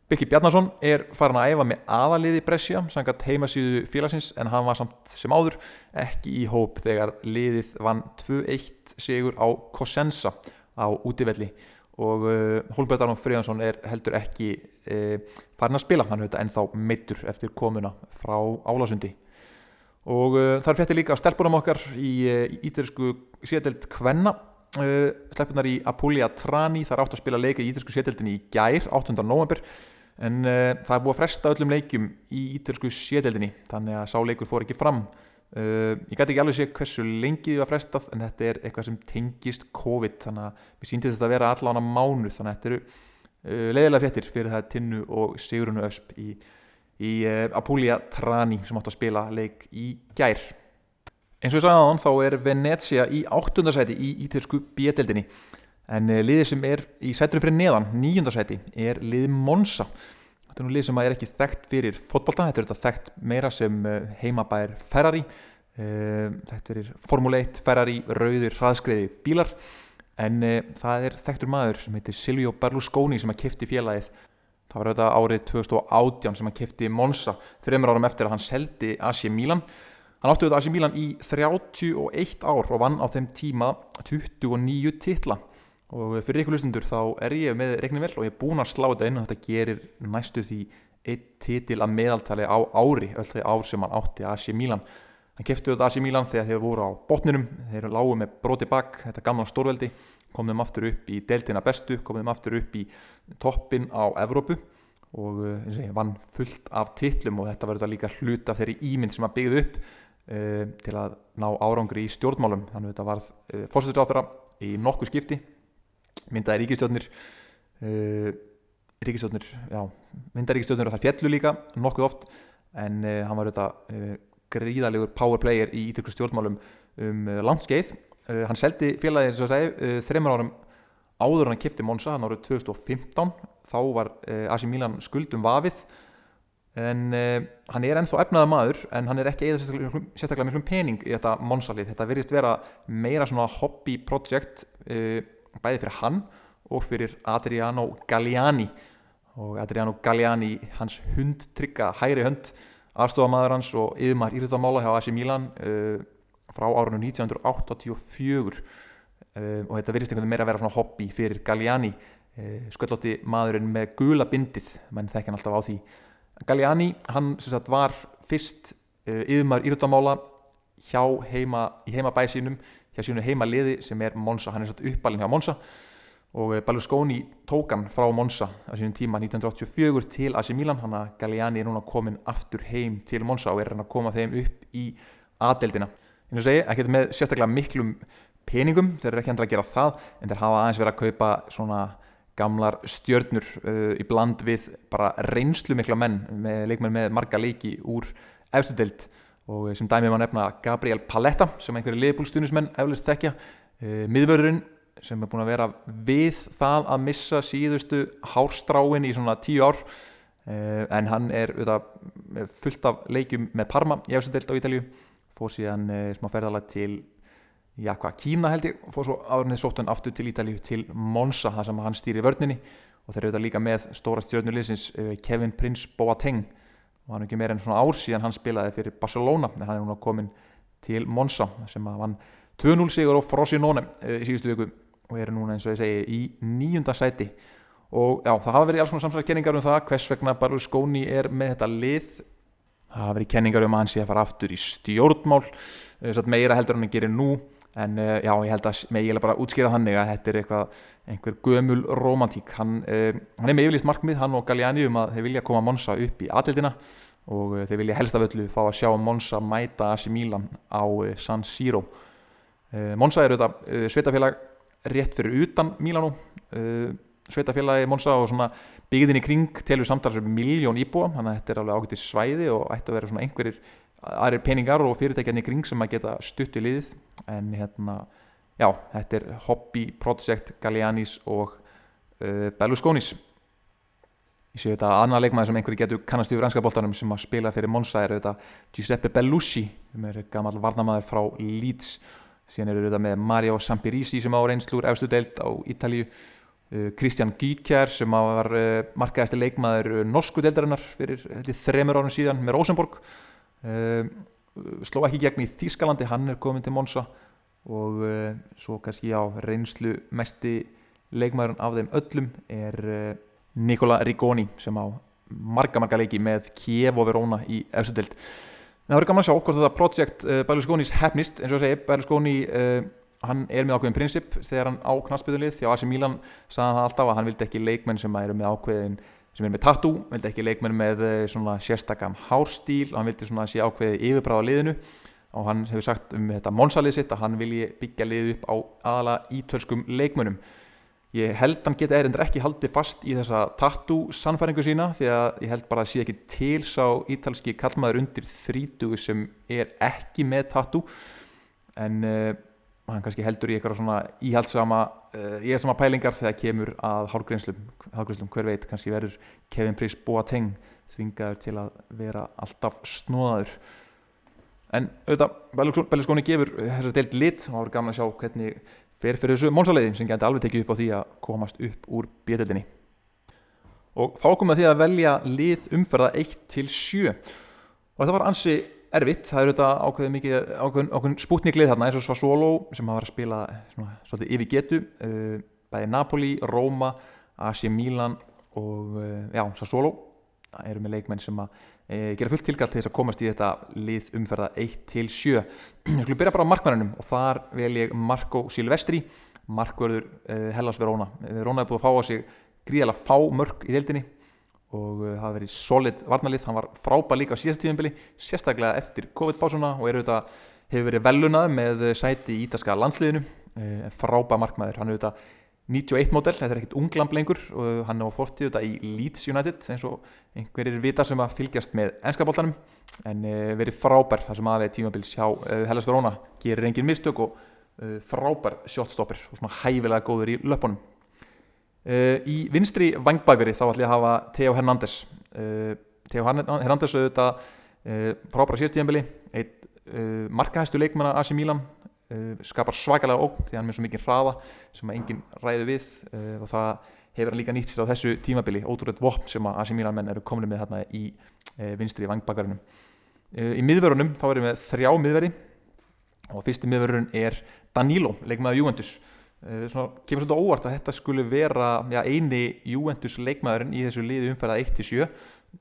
Birkir Bjarnason er farin að æfa með aðaliði Brescia, sangat heimasíðu félagsins en hann var samt sem áður ekki í hóp þegar liðið vann 2-1 sigur á Cosenza á útivelli. Og Hólmbjörn Arnón Fríðansson er heldur ekki uh, farin að spila, hann er þetta ennþá meittur eftir komuna frá Álasundi og uh, þar fætti líka stelpunum okkar í uh, ítersku sételt Kvenna uh, stelpunar í Apulia Trani það er átt að spila leika í ítalsku sétildinni í gær 8. november en uh, það er búið að fresta öllum leikjum í ítalsku sétildinni þannig að sá leikur fór ekki fram ég gæti ekki alveg sé hversu lengi þið var frestað en þetta er eitthvað sem tengist COVID þannig að við síndi þetta að vera allan á mánu þannig að þetta eru leiðilega fréttir fyrir það Tinnu og Sigurunu Ösp í, í uh, Apulia Trani sem átt að spila leik í gær. Eins og ég sagði aðan þá er Venezia í áttundasæti í ítalsku bjedeldinni en uh, liðið sem er í sætunum fyrir neðan, níundasæti er liðið Monza. Þetta er nú lið sem er ekki þekkt fyrir fótbolta, þetta er þetta þekkt meira sem uh, heimabæðir Ferrari. Þetta er Formule 1 Ferrari, rauðir, hraðskreiði bílar. En það er þekktur maður sem heitir Silvio Berlusconi sem að kifti félagið það var auðvitað árið 2018 sem að kifti Monza. Þreymur árum eftir að hann seldi AC Milan. Hann átti auðvitað AC Milan í 31 ár og vann á þeim tíma 29 titla. Og fyrir ykkur lustendur þá er ég með reiknum vel og ég er búin að slá þetta inn og þetta gerir næstu því einn titil að meðaltali á ári öll þegar ár sem hann átti AC Milan hann kefti auðvitað AC Milan þegar þeir voru á botninum. Þeir lágu með broti bakk þetta gamla stórveldi. Komum aftur upp í deltina bestu komum aftur upp í toppin á Evrópu. Og og ég vann fullt af titlum og þetta verður líka hlut af þeirri ímynd sem að byggði upp uh, til að ná árangri í stjórnmálum. Þannig að þetta varð uh, fórsættisráþara í nokkuð skipti myndaði ríkistjórnir uh, ríkistjórnir já, myndaði ríkistjórnir og það fjallu líka nokkuð oft. En hann var þetta gríðalegur power player í ítöklu stjórnmálum um landskeið hann seldi félagið eins og segi þreymur árum áður hann kipti Monza hann árið 2015 þá var AC Milan skuldum vafið. En hann er ennþá efnaða maður en hann er ekki eða sérstaklega, miklum pening í þetta monsalið, þetta virðist vera meira svona hobby project uh, bæði fyrir hann og fyrir Adriano Galliani. Og Adriano Galliani hans hundtrygga hægri hund aðstofamaður hans og yfirmar íriðamála hjá AC Milan uh, frá árunum 1984 og þetta virðist einhvern veginn meira að vera svona hobby fyrir Galliani. Sköllótti maðurinn með gula bindið menn þekkja hann alltaf á því. Galliani, hann sagt, var fyrst uh, yfirmar íruttamála hjá heima, í heima bæ sínum, hjá sínu heima liði sem er Monza, hann er satt uppalinn hjá Monza og uh, Berlusconi tók hann frá Monza á sínum tíma 1984 til AC Milan, hann að Galliani er núna komin aftur heim til Monza og er hann að koma þeim upp í aðdeldina. En þú segir, ekki með sérstaklega miklum peningum, þeir eru ekki hendur að gera það, en þeir hafa aðeins verið að kaupa svona gamlar stjörnur uh, í bland við bara reynslu mikla menn með leikmenn með marga leiki úr efstu deilt og sem dæmið var nefna Gabriel Paletta sem einhverju liðbúlstunismenn eflust þekkja. Uh, miðvörðurinn sem er búin að vera við það að missa síðustu hárstráin í svona tíu ár. Uh, en hann er auðvitað, fullt af leikjum með Parma í efstu deilt á Ítalju fór síðan uh, smá ferðalag til hvað, Kína held ég fór svo áðurnið sóttan aftur til Ítalíu til Monza þar sem hann stýri vörninni. Og þeir eru þetta líka með stóra stjórnuleysins eh, Kevin Prince Boateng. Og hann er ekki meira en svona ár síðan hann spilaði fyrir Barcelona en hann er núna komin til Monza sem að hann 2-0 sigur á Frosinone uh, í síðustu viku og er núna eins og ég segi í nýjunda sæti. Og já það hafa verið alls svona samsvæðkenningar um það hvers vegna Berlusconi er með þetta lið. Það hafa verið kenningar um að hann sé að fara aftur í stjórnmál uh, meira heldur hann að gera nú. En uh, já, ég held að með ég er bara að útskýra þannig að þetta er eitthvað einhver gömul romantík hann, uh, hann er með yfirlýst markmið, hann og Galliani um að þeir vilja koma Monsa upp í aðlildina og uh, þeir vilja helst af öllu fá að sjá Monsa mæta AC Milan á San Siro. Monsa er auðvitað sveitafélag rétt fyrir utan Milano sveitafélagi Monsa og svona byggðin í kring telur samtals um miljón íbúa, þannig að þetta er alveg ágættið svæði og ætti að vera svona einhverjir aðrir peningar og fyrirtækjarnir í kring sem að geta stutt í liðið. En hérna, já, þetta er hobby project Gallianis og uh, Berlusconis. Ég sé þetta annað leikmaði sem einhverju getur kannast yfir franska bóltanum sem að spila fyrir Monza er þetta Giuseppe Bellusci sem er gammal varnamæður frá Leeds síðan eru þetta með Mario Sampirisi sem á reynslúr efstu deilt á Ítalíu uh, Christian Gíkjær sem var uh, markaðasti leikmaður uh, norsku deildarinnar fyrir þremur árum síðan með Rosenborg. Uh, sló ekki gegn í Þískalandi hann er komin til Monsa og uh, svo kannski á reynslu mesti leikmæðurinn af þeim öllum er uh, Nikola Rigoni sem á marga marga leiki með Kiev og Verona í eftirdelt það verður gaman að sjá hvort þetta projekt uh, Berlusconis hefnist eins og að segja Berlusconi uh, hann er með ákveðin prinsip. Þegar hann á knaspiðunlið því á AC Milan sagði hann alltaf að hann vildi ekki leikmenn sem eru með ákveðin sem er með tattoo, vildi ekki leikmenn með eh, svona sérstakam hárstíl og hann vildi svona sé ákveði yfirbráða liðinu. Og hann hefur sagt um þetta Monsalið sitt að hann vilji byggja lið upp á aðala ítölskum leikmönnum ég held hann geta erindur ekki haldið fast í þessa tattoo sannfæringu sína því að ég held bara að sé ekki til sá ítalski kallmaður undir 30 sem er ekki með tattoo. En uh, hann kannski heldur í eitthvað svona íhaldsama uh, íhaldsama pælingar þegar kemur að hálgreinslum hver veit kannski verður Kevin Prince Boateng þvingaður til að vera alltaf snóðaður en auðvitað Belluskóni gefur þessar deilt lit. Og það voru gaman að sjá hvernig fer fyrir þessu mónsaleiði sem gæti alveg tekið upp á því að komast upp úr bjöldinni og þá komum við því að velja lið umferða 1 til 7 og þetta var ansi erfitt. Það eru þetta ákveðið mikið ákveðin, ákveðin spútniklið þarna eins og Sassuolo sem hafa verið að spila svona, svolítið yfir getu. Uh, bæði Napoli, Roma AC Milan og uh, já, Sassuolo. Það eru með leikmenn sem að gera fullt tilkall til þess að komast í þetta lið umferða 1-7 ég skulle byrja bara á markmannunum og þar vel ég Marco Silvestri markverður e, Hellas Verona. Verona er búið að fá á sig gríðalega fá mörg í deildinni og hafa verið solid varnalið, hann var frábæð líka á síðast tíðanbili, sérstaklega eftir COVID-básuna og auðvitað, hefur verið velunað með sæti í ítalska landsliðinu. Frábæð markmaður, hann er auðvitað 91 módel, þetta er ekkert unglamb lengur og hann á fortíð þetta í Leeds United eins og einhverjir vita sem að fylgjast með ennskapoltanum en uh, verið frábær það sem aðveið tímabils hjá uh, Hellas Verona gerir engin mistök og uh, frábær shotstopper og svona hæfilega góður í löpunum í vinstri vangbækveri þá ætlum ég að hafa Theo Hernández Theo Hernández auðvitað frábæra sértíðanbili einn markahæstu leikmanna AC Milan uh, skapar svakalega ógn því hann er með svo mikið hraða sem að enginn ræði við uh, og það hefur hann líka nýtt sér á þessu tímabili ótrúlega vopn sem að AC Milan menn eru komin með hérna í uh, vinstri vangbakarinnum í miðverunum þá erum við þrjá miðveri og fyrsti miðverun er Danilo, leikmaður Juventus. Svona, kemur svolítið óvart að þetta skulle vera já, eini Juventus leikmaðurinn í þessu liði umferðað 1-7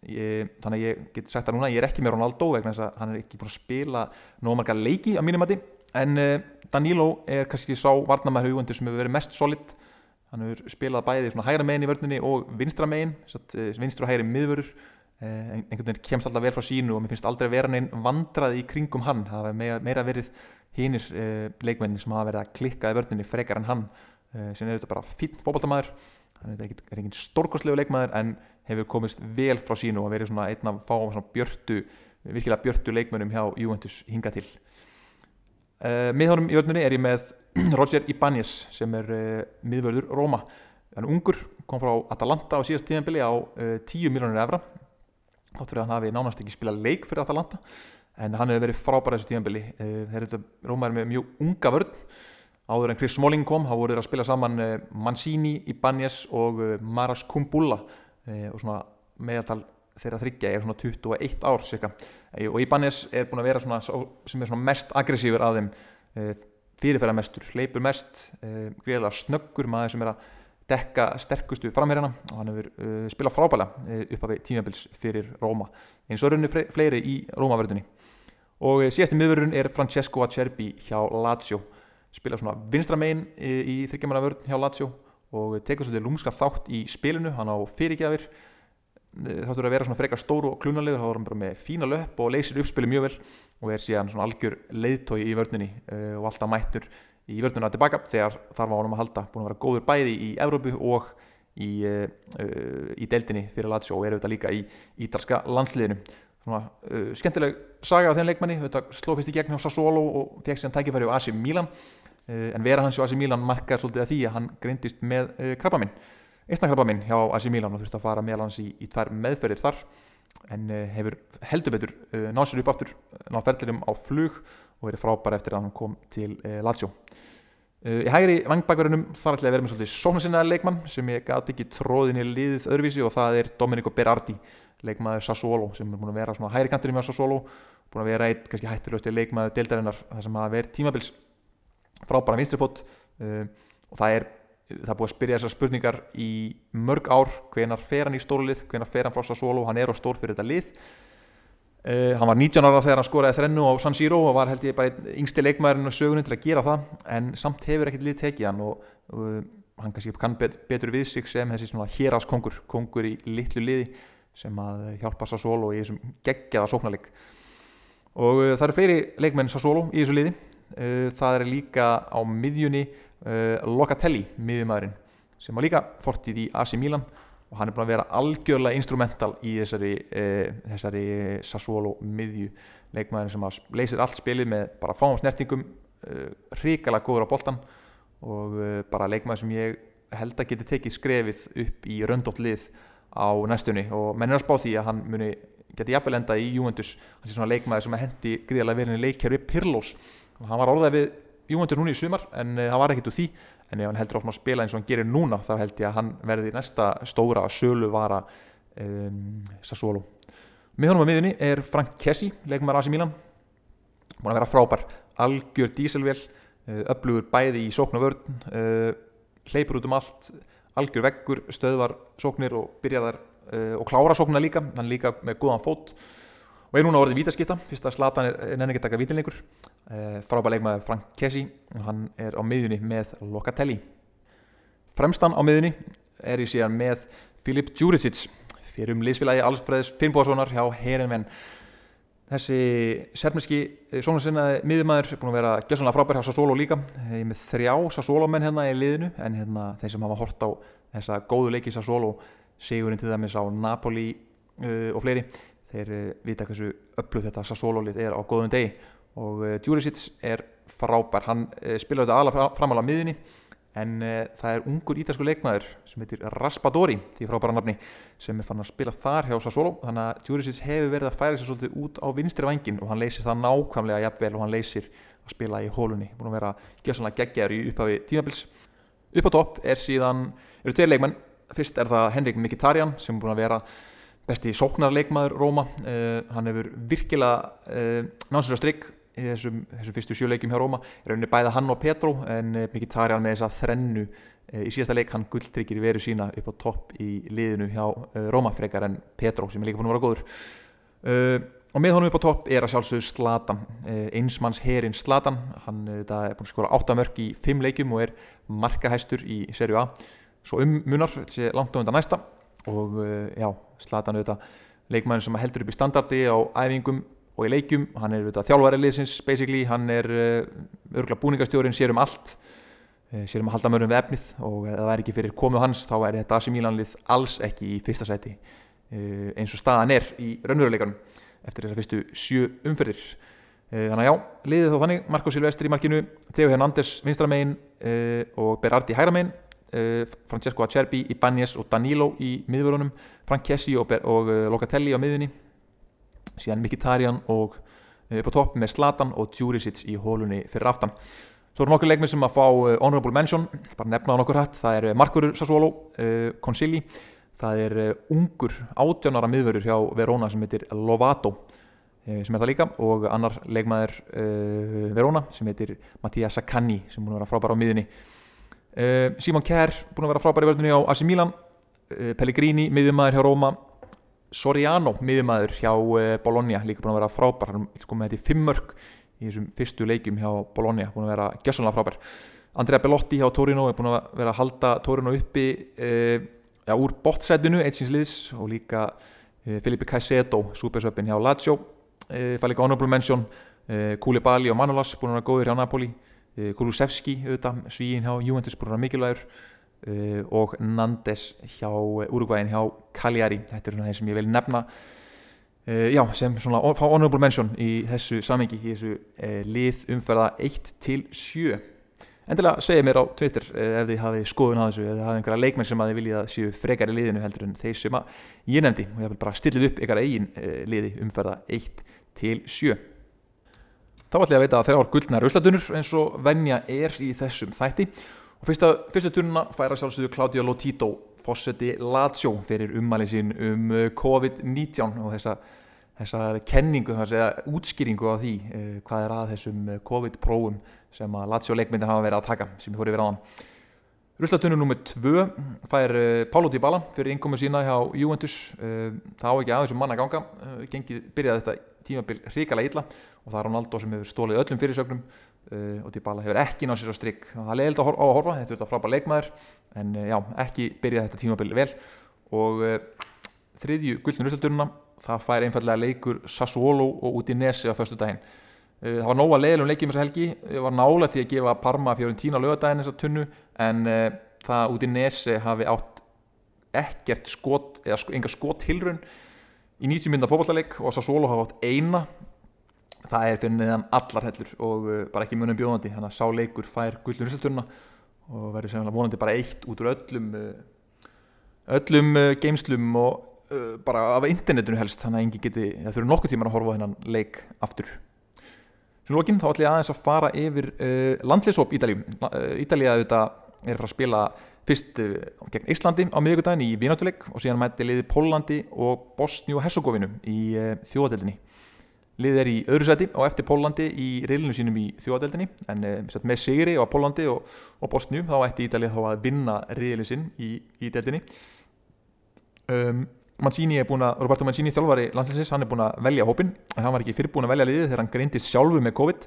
þannig að ég get sagt það núna ég er ekki með Ronaldo vegna þess að hann er ekki búin að spila nóg marga leiki á mínum mati en uh, Danilo er kannski sá varnamæður hugundur sem hefur verið mest solid. Hann hefur spilað bæði svona hægra megin í vörnunni og vinstra megin uh, vinstra og hægri miðvörur uh, einhvern veginn kemst alltaf vel frá sínu og mér finnst aldrei að vera neinn vandrað í kringum hann. Það hefur meira, verið hinnir leikmennin sem hafa verið að klikka í vörnunni frekar en hann sem er þetta bara fín fókbaltamæður hann er ekki stórkoslegu leikmæður en hefur komist vel frá sínu og verið svona einn af fá björtu, virkilega björtu leikmennum hjá Juventus hinga til Uh, eh, miðhórum í vörnunni er ég með Roger Ibanez sem er uh, miðvörður Róma. Hann er ungur, kom frá Atalanta á síðast tíðanbili á uh, eh, 10 miljónir efra. Þáttur að hann hafi nánast ekki spilað leik fyrir Atalanta en hann hefur verið frábæra þessu tíðanbili. Róma er með mjög unga vörn. Áður en Chris Smalling kom, þá voru þeir að spila saman Mancini, Ibanez og Maras Kumbulla og svona meðaltal þeirra þryggja er svona 21 ár cirka. Og Ibanez er búin að vera svona, sem er svona mest aggressífur af þeim e, fyrirferða mestur, leipur mest e, greiðilega snöggur maður sem er að dekka sterkustu framherjana og hann hefur e, spilað frábæla upp af tímabils fyrir Róma. Eins og raunni fleiri í Rómaverðunni og síðasti miðverðun er Francesco Acerbi hjá Lazio. Spilað svona vinstramein í þryggjamanavörðun hjá Lazio og tekur svolítið lúmska þátt í spilinu, hann á fyrirgjafir þáttur að vera svona frekar stóru og klunalegur þá er hann bara með fína löpp og leysir uppspili mjög vel og er síðan svona algjör leiðtói í vörnunni uh, og alltaf mættur í vörnuna tilbaka þegar þar var hann að halda. Búin að vera góður bæði í Evrópu og í, uh, uh, í deildinni fyrir Lazio og er auðvitað líka í ítalska landsliðinu. Svona skemmtileg saga á þenn leikmanni sló fyrst í gegn á Sassuolo og fekk síðan tækifæri á AC Milan en vera hans á AC Milan markaði svolítið að því að hann greindist með krabba minn einstaklega minn hjá AC Milan og þurfti að fara meðal hans í, í tvær meðferðir þar en uh, hefur heldur betur uh, náð sér upp aftur, náð ferðlirum á flug og verið frábær eftir að hann kom til uh, Lazio. Í hægri vangbækverðinum þar ætlaði að vera með svolítið sóknarsinnaðar leikmann sem ég gæti ekki tróðin í liðið öðruvísi og það er Domenico Berardi, leikmaður Sassuolo sem er búin að vera svona hægri kanturinn með Sassuolo, búin að vera eitt kannski hættilegust leikmaður deildarinnar þar sem að vera tímabils frábæra vinstrifót og það er það búið að spyrja þessar spurningar í mörg ár. Hvenar fer hann í stórlið, hvenar fer hann frá Sassolo hann er á stór fyrir þetta lið. Uh, hann var 19 ára þegar hann skoraði þrennu á San Siro og var held ég bara yngsti leikmaðurinn og sögunum til að gera það. En samt hefur ekkert lið tekið hann og uh, hann kannski kann bet, betur við sig sem þessi svona héraskongur kongur í litlu liði sem að hjálpa Sassolo í þessum geggjaða sóknarleik. Og uh, það eru fleiri leikmenn Sassolo í þessu liði. Það er líka á miðjunni Locatelli miðjumæðurinn sem var líka fortið í AC Milan og hann er búin að vera algjörlega instrumental í þessari, e, þessari Sassuolo miðju. Leikmaður sem að leysir allt spilið með bara fáum snertingum eh, hrikalega góður á boltan og e, bara leikmaður sem ég held að geti tekið skrefið upp í röndótt lið á næstunni. Og menn er að spá því að hann muni geti jafnvel enda í Juventus. Hann sé svona leikmaður sem hendi gríðarlega verið leikjær við Pirlos. Og hann var orðað við Juventus núni í sumar en það var ekkit úr því. En ef hann heldur áfram að spila eins og hann gerir núna þá held ég að hann verði næsta stóra sölu vara um, Sassuolo. Með honum á miðunni er Frank Kessi leikumar Asi Milan. Búin að vera frábær, algjör díselvél upplugur uh, bæði í sókn og vörn uh, hleypur út um allt algjör veggur, stöðvar sóknir og byrjaðar uh, og klára sóknina líka hann líka með góðan fót. Og er núna orðið vítaskita, fyrst að Slatan er nenni ekki taka vítinleikur uh, frábær leikmaður Frank Kessi hann er á miðunni með Locatelli. Fremstan á miðunni er ég síðan með Filip Djuricic fyrir um liðsfélagi Alfreðs Finnbóðssonar hjá Herinvenn þessi sermneski eh, sónarsinnaði miðumæður er búin að vera gjössanlega frábær hjá Sassolo líka. Ég er með þrjá Sassolo menn hérna í liðinu en hérna þeir sem hafa hort á þessa góðu leiki Sassolo sigurinn til dæmis á Napoli uh, og fleiri þeir uh, vita hversu upplutt þetta Sassolo-lið er á góðum degi og uh, Djuricic er frábær, hann uh, spilaði þetta alveg framála miðunni en það er ungur ítalsku leikmaður sem heitir Raspadori, því frábæra nafni sem er fann að spila þar hjá Sassolo þannig að Djuricic hefur verið að færa sér svolítið út á vinstri vangin og hann leysir það nákvæmlega jafnvel og hann leysir að spila í hólunni. Búin að vera gjössanlega geggjar í upphafi tímabils. Upp á topp er síðan eru tveir leikmenn, fyrst er það Henrik Mkhitaryan sem er búin að vera besti sóknarleikmaður Róma. Uh, hann hefur virkilega uh, eh, náttúrulega strikk í þessum, þessum fyrstu sjöleikjum hjá Róma. Er rauninni bæða hann og Petro en uh, mikið tarið hann með þessa þrennu í síðasta leik hann gulltryggir veru sína upp á topp í liðinu hjá Róma frekar en Petro sem er líka búin að vera góður. Og með honum upp á topp er að sjálfsögðu Slatan einsmanns herin Slatan hann er búin að skora 8 mörg í 5 leikjum og er markahæstur í serju A. Svo um munar, þetta sé langt á undan næsta. Og uh, já, Zlatan auðvitað leikmæðin sem heldur upp í standardi á æfingum og í leikjum, hann er þjálfæri liðsins basically, hann er uh, örgla búningastjórin, sér um allt uh, sér um að halda mörgum við efnið og ef það er ekki fyrir komu hans þá er þetta AC Milan lið alls ekki í fyrsta seti eins og staðan er í raunveruleikanum eftir þessar fyrstu sjö umferðir. Þannig að já, liðið þá þannig. Marko Silvestri í markinu, Theo Hernandez vinstramegin og Berardi hægramegin uh, Francesco Acerbi, Ibanez og Danilo í miðvörunum, Frank Kessi og, og Locatelli á miðunni síðan Mkhitaryan og uh, upp á topp með Zlatan og Djuricic í hólunni fyrir aftan. Svo erum okkur leikmið sem að fá honorable mention, bara nefna á nokkur hatt, það er Markur Sassuolo, Consigli, það er ungur átjónara miðvörur hjá Verona sem heitir Lovato, sem er það líka, og annar leikmaður Verona sem heitir Mattia Saccani sem múin að vera frábæra á miðunni. Simon Kjær, búin að vera frábæri vörðunni á AC Milan. Pellegrini, miðjumæður hjá Róma Soriano, miðjumæður hjá uh, Bologna, líka búin að vera frábær. Hann kom með þetta í fimmörk í þessum fyrstu leikjum hjá Bologna, búin að vera gjössanlega frábær. Andrea Bellotti hjá Torino er búin að vera að halda Torino uppi ja, úr bottsætinu, eitt síns liðs og líka Filipe Caicedo supersöpinn hjá Lazio. Það er líka honorable mention Koulibaly og Manolas búin að vera góður hjá Napoli. Eh, Kulusevski auðvitað, svíin hjá Juventus búin að mikilvægur uh, og Nandes hjá Uruguayin hjá Cagliari, þetta er svona þeir sem ég vil nefna. Uh, já, sem svona fá honorable mention í þessu samengi í þessu uh, lið umferða 1 til 7 endilega segja mér á Twitter ef þið hafið skoðun á þessu, ef þið hafið einhverja leikmenn sem að þið viljið að séu frekar í liðinu heldur en þeir sem að ég nefndi. Og ég vil bara stillið upp ykkar eigin liði umferða 1 til 7 Þá ætlum ég að veita að þeirra var guldnar auðslatunur eins og venja er í þessum þætti fyrsta, fyrsta tununa færa sjálfsögðu Claudio Lotito fósetti Lazio fyrir ummæli sín um uh, COVID-19 og þessa, þessa kenningu, þessa útskýringu á því eh, hvað er að þessum uh, COVID-prófum sem að Lazio leikmyndir hafa verið að taka sem fór yfir hann. Ruslatunum nummið tvö fær uh, Pálo Dybala fyrir innkomu sína hjá Juventus. Uh, það á ekki að þessum manna ganga. Uh, gengið byrjaði þetta tímabil hrikalega illa og það er Ronaldo sem hefur stólið öllum fyrirsögnum uh, og Dybala hefur ekki náð sér á strikk það er leiðilegt á að horfa, þetta er þetta frábær leikmaður. En uh, já, ekki byrja þetta tímabil vel. Og uh, þriðju gullnur úrstölduruna það fær einfallega leikur Sassuolo og út í Nesi á förstu daginn það var nóga leiðilegum leikjum þessa helgi. Það var nála til að gefa Parma fjórin tína lögadaginn þessa tunnu. En það út í Nesi hafi átt ekkert skot eða sko, enga skot tilrun í 90 minna fókbaltaleik og Sassuolo hafa átt eina það er fyrir neðan allar hellur og uh, bara ekki munum bjóðandi þannig að sá leikur fær gullur úrstölduruna og verður semlega vonandi bara eitt út úr öllum uh, öllum uh, geimslum og bara af internetinu helst þannig að engi geti, það þurfa nokkuð tímar að horfa þennan leik aftur. Sem lókin þá ætlum ég aðeins að fara yfir landslýsóp Ídalíu Ídalíu er frá að spila fyrst gegn Íslandi á miðugudagin í Vínatuleik og síðan mætti liði Pólandi og Bosni og Herzogovinu í þjóðadeldinni liðið er í öðru seti og eftir Pólandi í reilinu sínum í þjóðadeldinni en uh, með sigri á Pólandi og, og Bosniu þá ætti Ídalíu þá að vinna reilinu sinn í, í deldinni um, Mancini er búin að, Roberto Mancini þjálfari landslæsins, hann er búin að velja hópin en hann var ekki fyrirbúin að velja liðið þegar hann greindist sjálfu með COVID.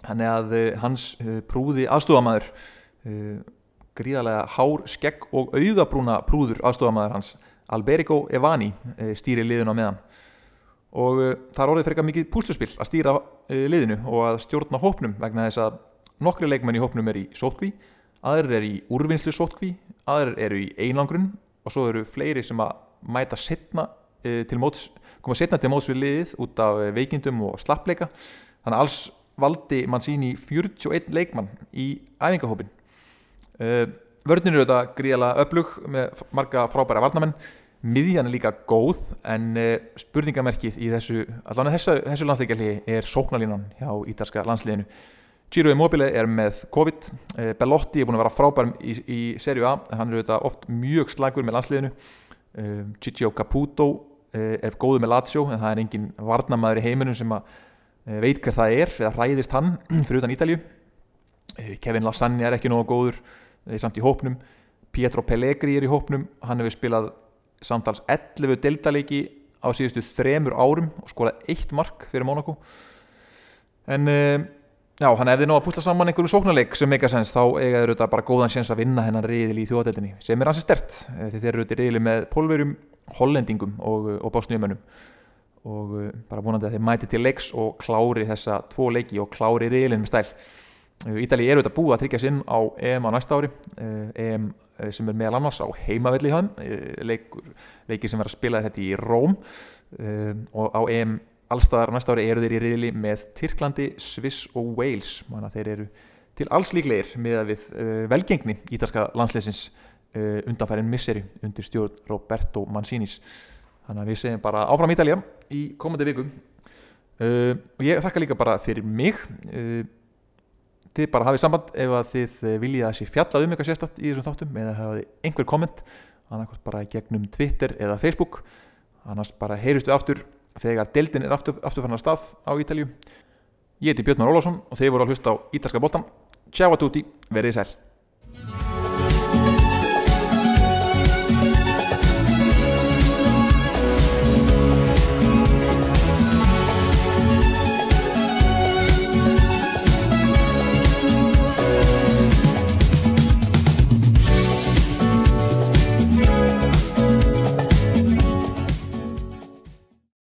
Þannig að uh, hans uh, prúði aðstofamæður uh, gríðarlega hár, skegg og augabrúna prúður aðstofamæður hans Alberico Evani stýri liðinu á meðan og uh, það er orðið frekar mikið púsluspill að stýra uh, liðinu og að stjórna hópnum vegna þess að nokkri leikmenn í hópnum er í sótkví aðrir er í úrvinnslu sótkví aðrir eru í einangrun og svo eru fleiri sem að mæta setna uh, til móts, koma setna til móts við liðið út af veikindum og slappleika. Þannig að alls valdi mann sín í 41 leikmann í æfingahópin vörnir eru þetta gríðala öflug með marga frábæra varnamenn miðjan er líka góð en uh, spurningamerkið í þessu allan þessu, þessu landsleikjalli er sóknalínan hjá ítalska landsliðinu. Giro Immobile er með COVID uh, Bellotti er búin að vera frábær í, í serju A, hann er auðvitað oft mjög slagur með landsliðinu. Uh, Ciccio Caputo er góður með Lazio en það er engin varnamæður í heiminum sem veit hver það er eða hræðist hann fyrir utan Ítalju Kevin Lasagna er ekki nógu góður samt í hópnum. Pietro Pellegri er í hópnum. Hann hefur spilað samtals 11 deltaleiki á síðustu þremur árum og skorað eitt mark fyrir Monaco en uh, já, hann hefði ná að púsla saman einhverju sóknarleik sem megasens þá eiga þeir auðvitað bara góðan séns að vinna hennan riðil í þjóðadeldinni sem er hansi stert því þeir eru auðvitað riðili með pólverjum, hollendingum og, og básnýjumönnum og bara vonandi að þeir mæti til leiks og klári þessa tvo leiki og klári riðilin með stæl Ítali er auðvitað búið að tryggja sinn á EM á næsta ári. EM sem er meðal annars á heimavelli hann leikur, leikir sem verður að spila þetta í Róm. Og á EM allstaðar næsta ári eru þeir í riðli með Tyrklandi, Sviss og Wales. Þannig að þeir eru til alls líklegir með að við velgengni ítalska landsleisins undanfærin misseri undir stjórn Roberto Mancinis. Þannig að við segjum bara áfram Ítalja í komandi vikum. Og ég þakka líka bara fyrir mig þið bara hafið samband ef að þið viljið að sé fjallað um eitthvað sérstatt í þessum þáttum eða hafið einhver komment annarkvæmt bara gegnum Twitter eða Facebook. Annars bara heyristu aftur þegar deildin er aftur, afturfannar stað á Ítalju ég heiti Björn Már Ólásson og þeir voru að hlusta á Ítalska bóltan Tjá að túti, verið sæl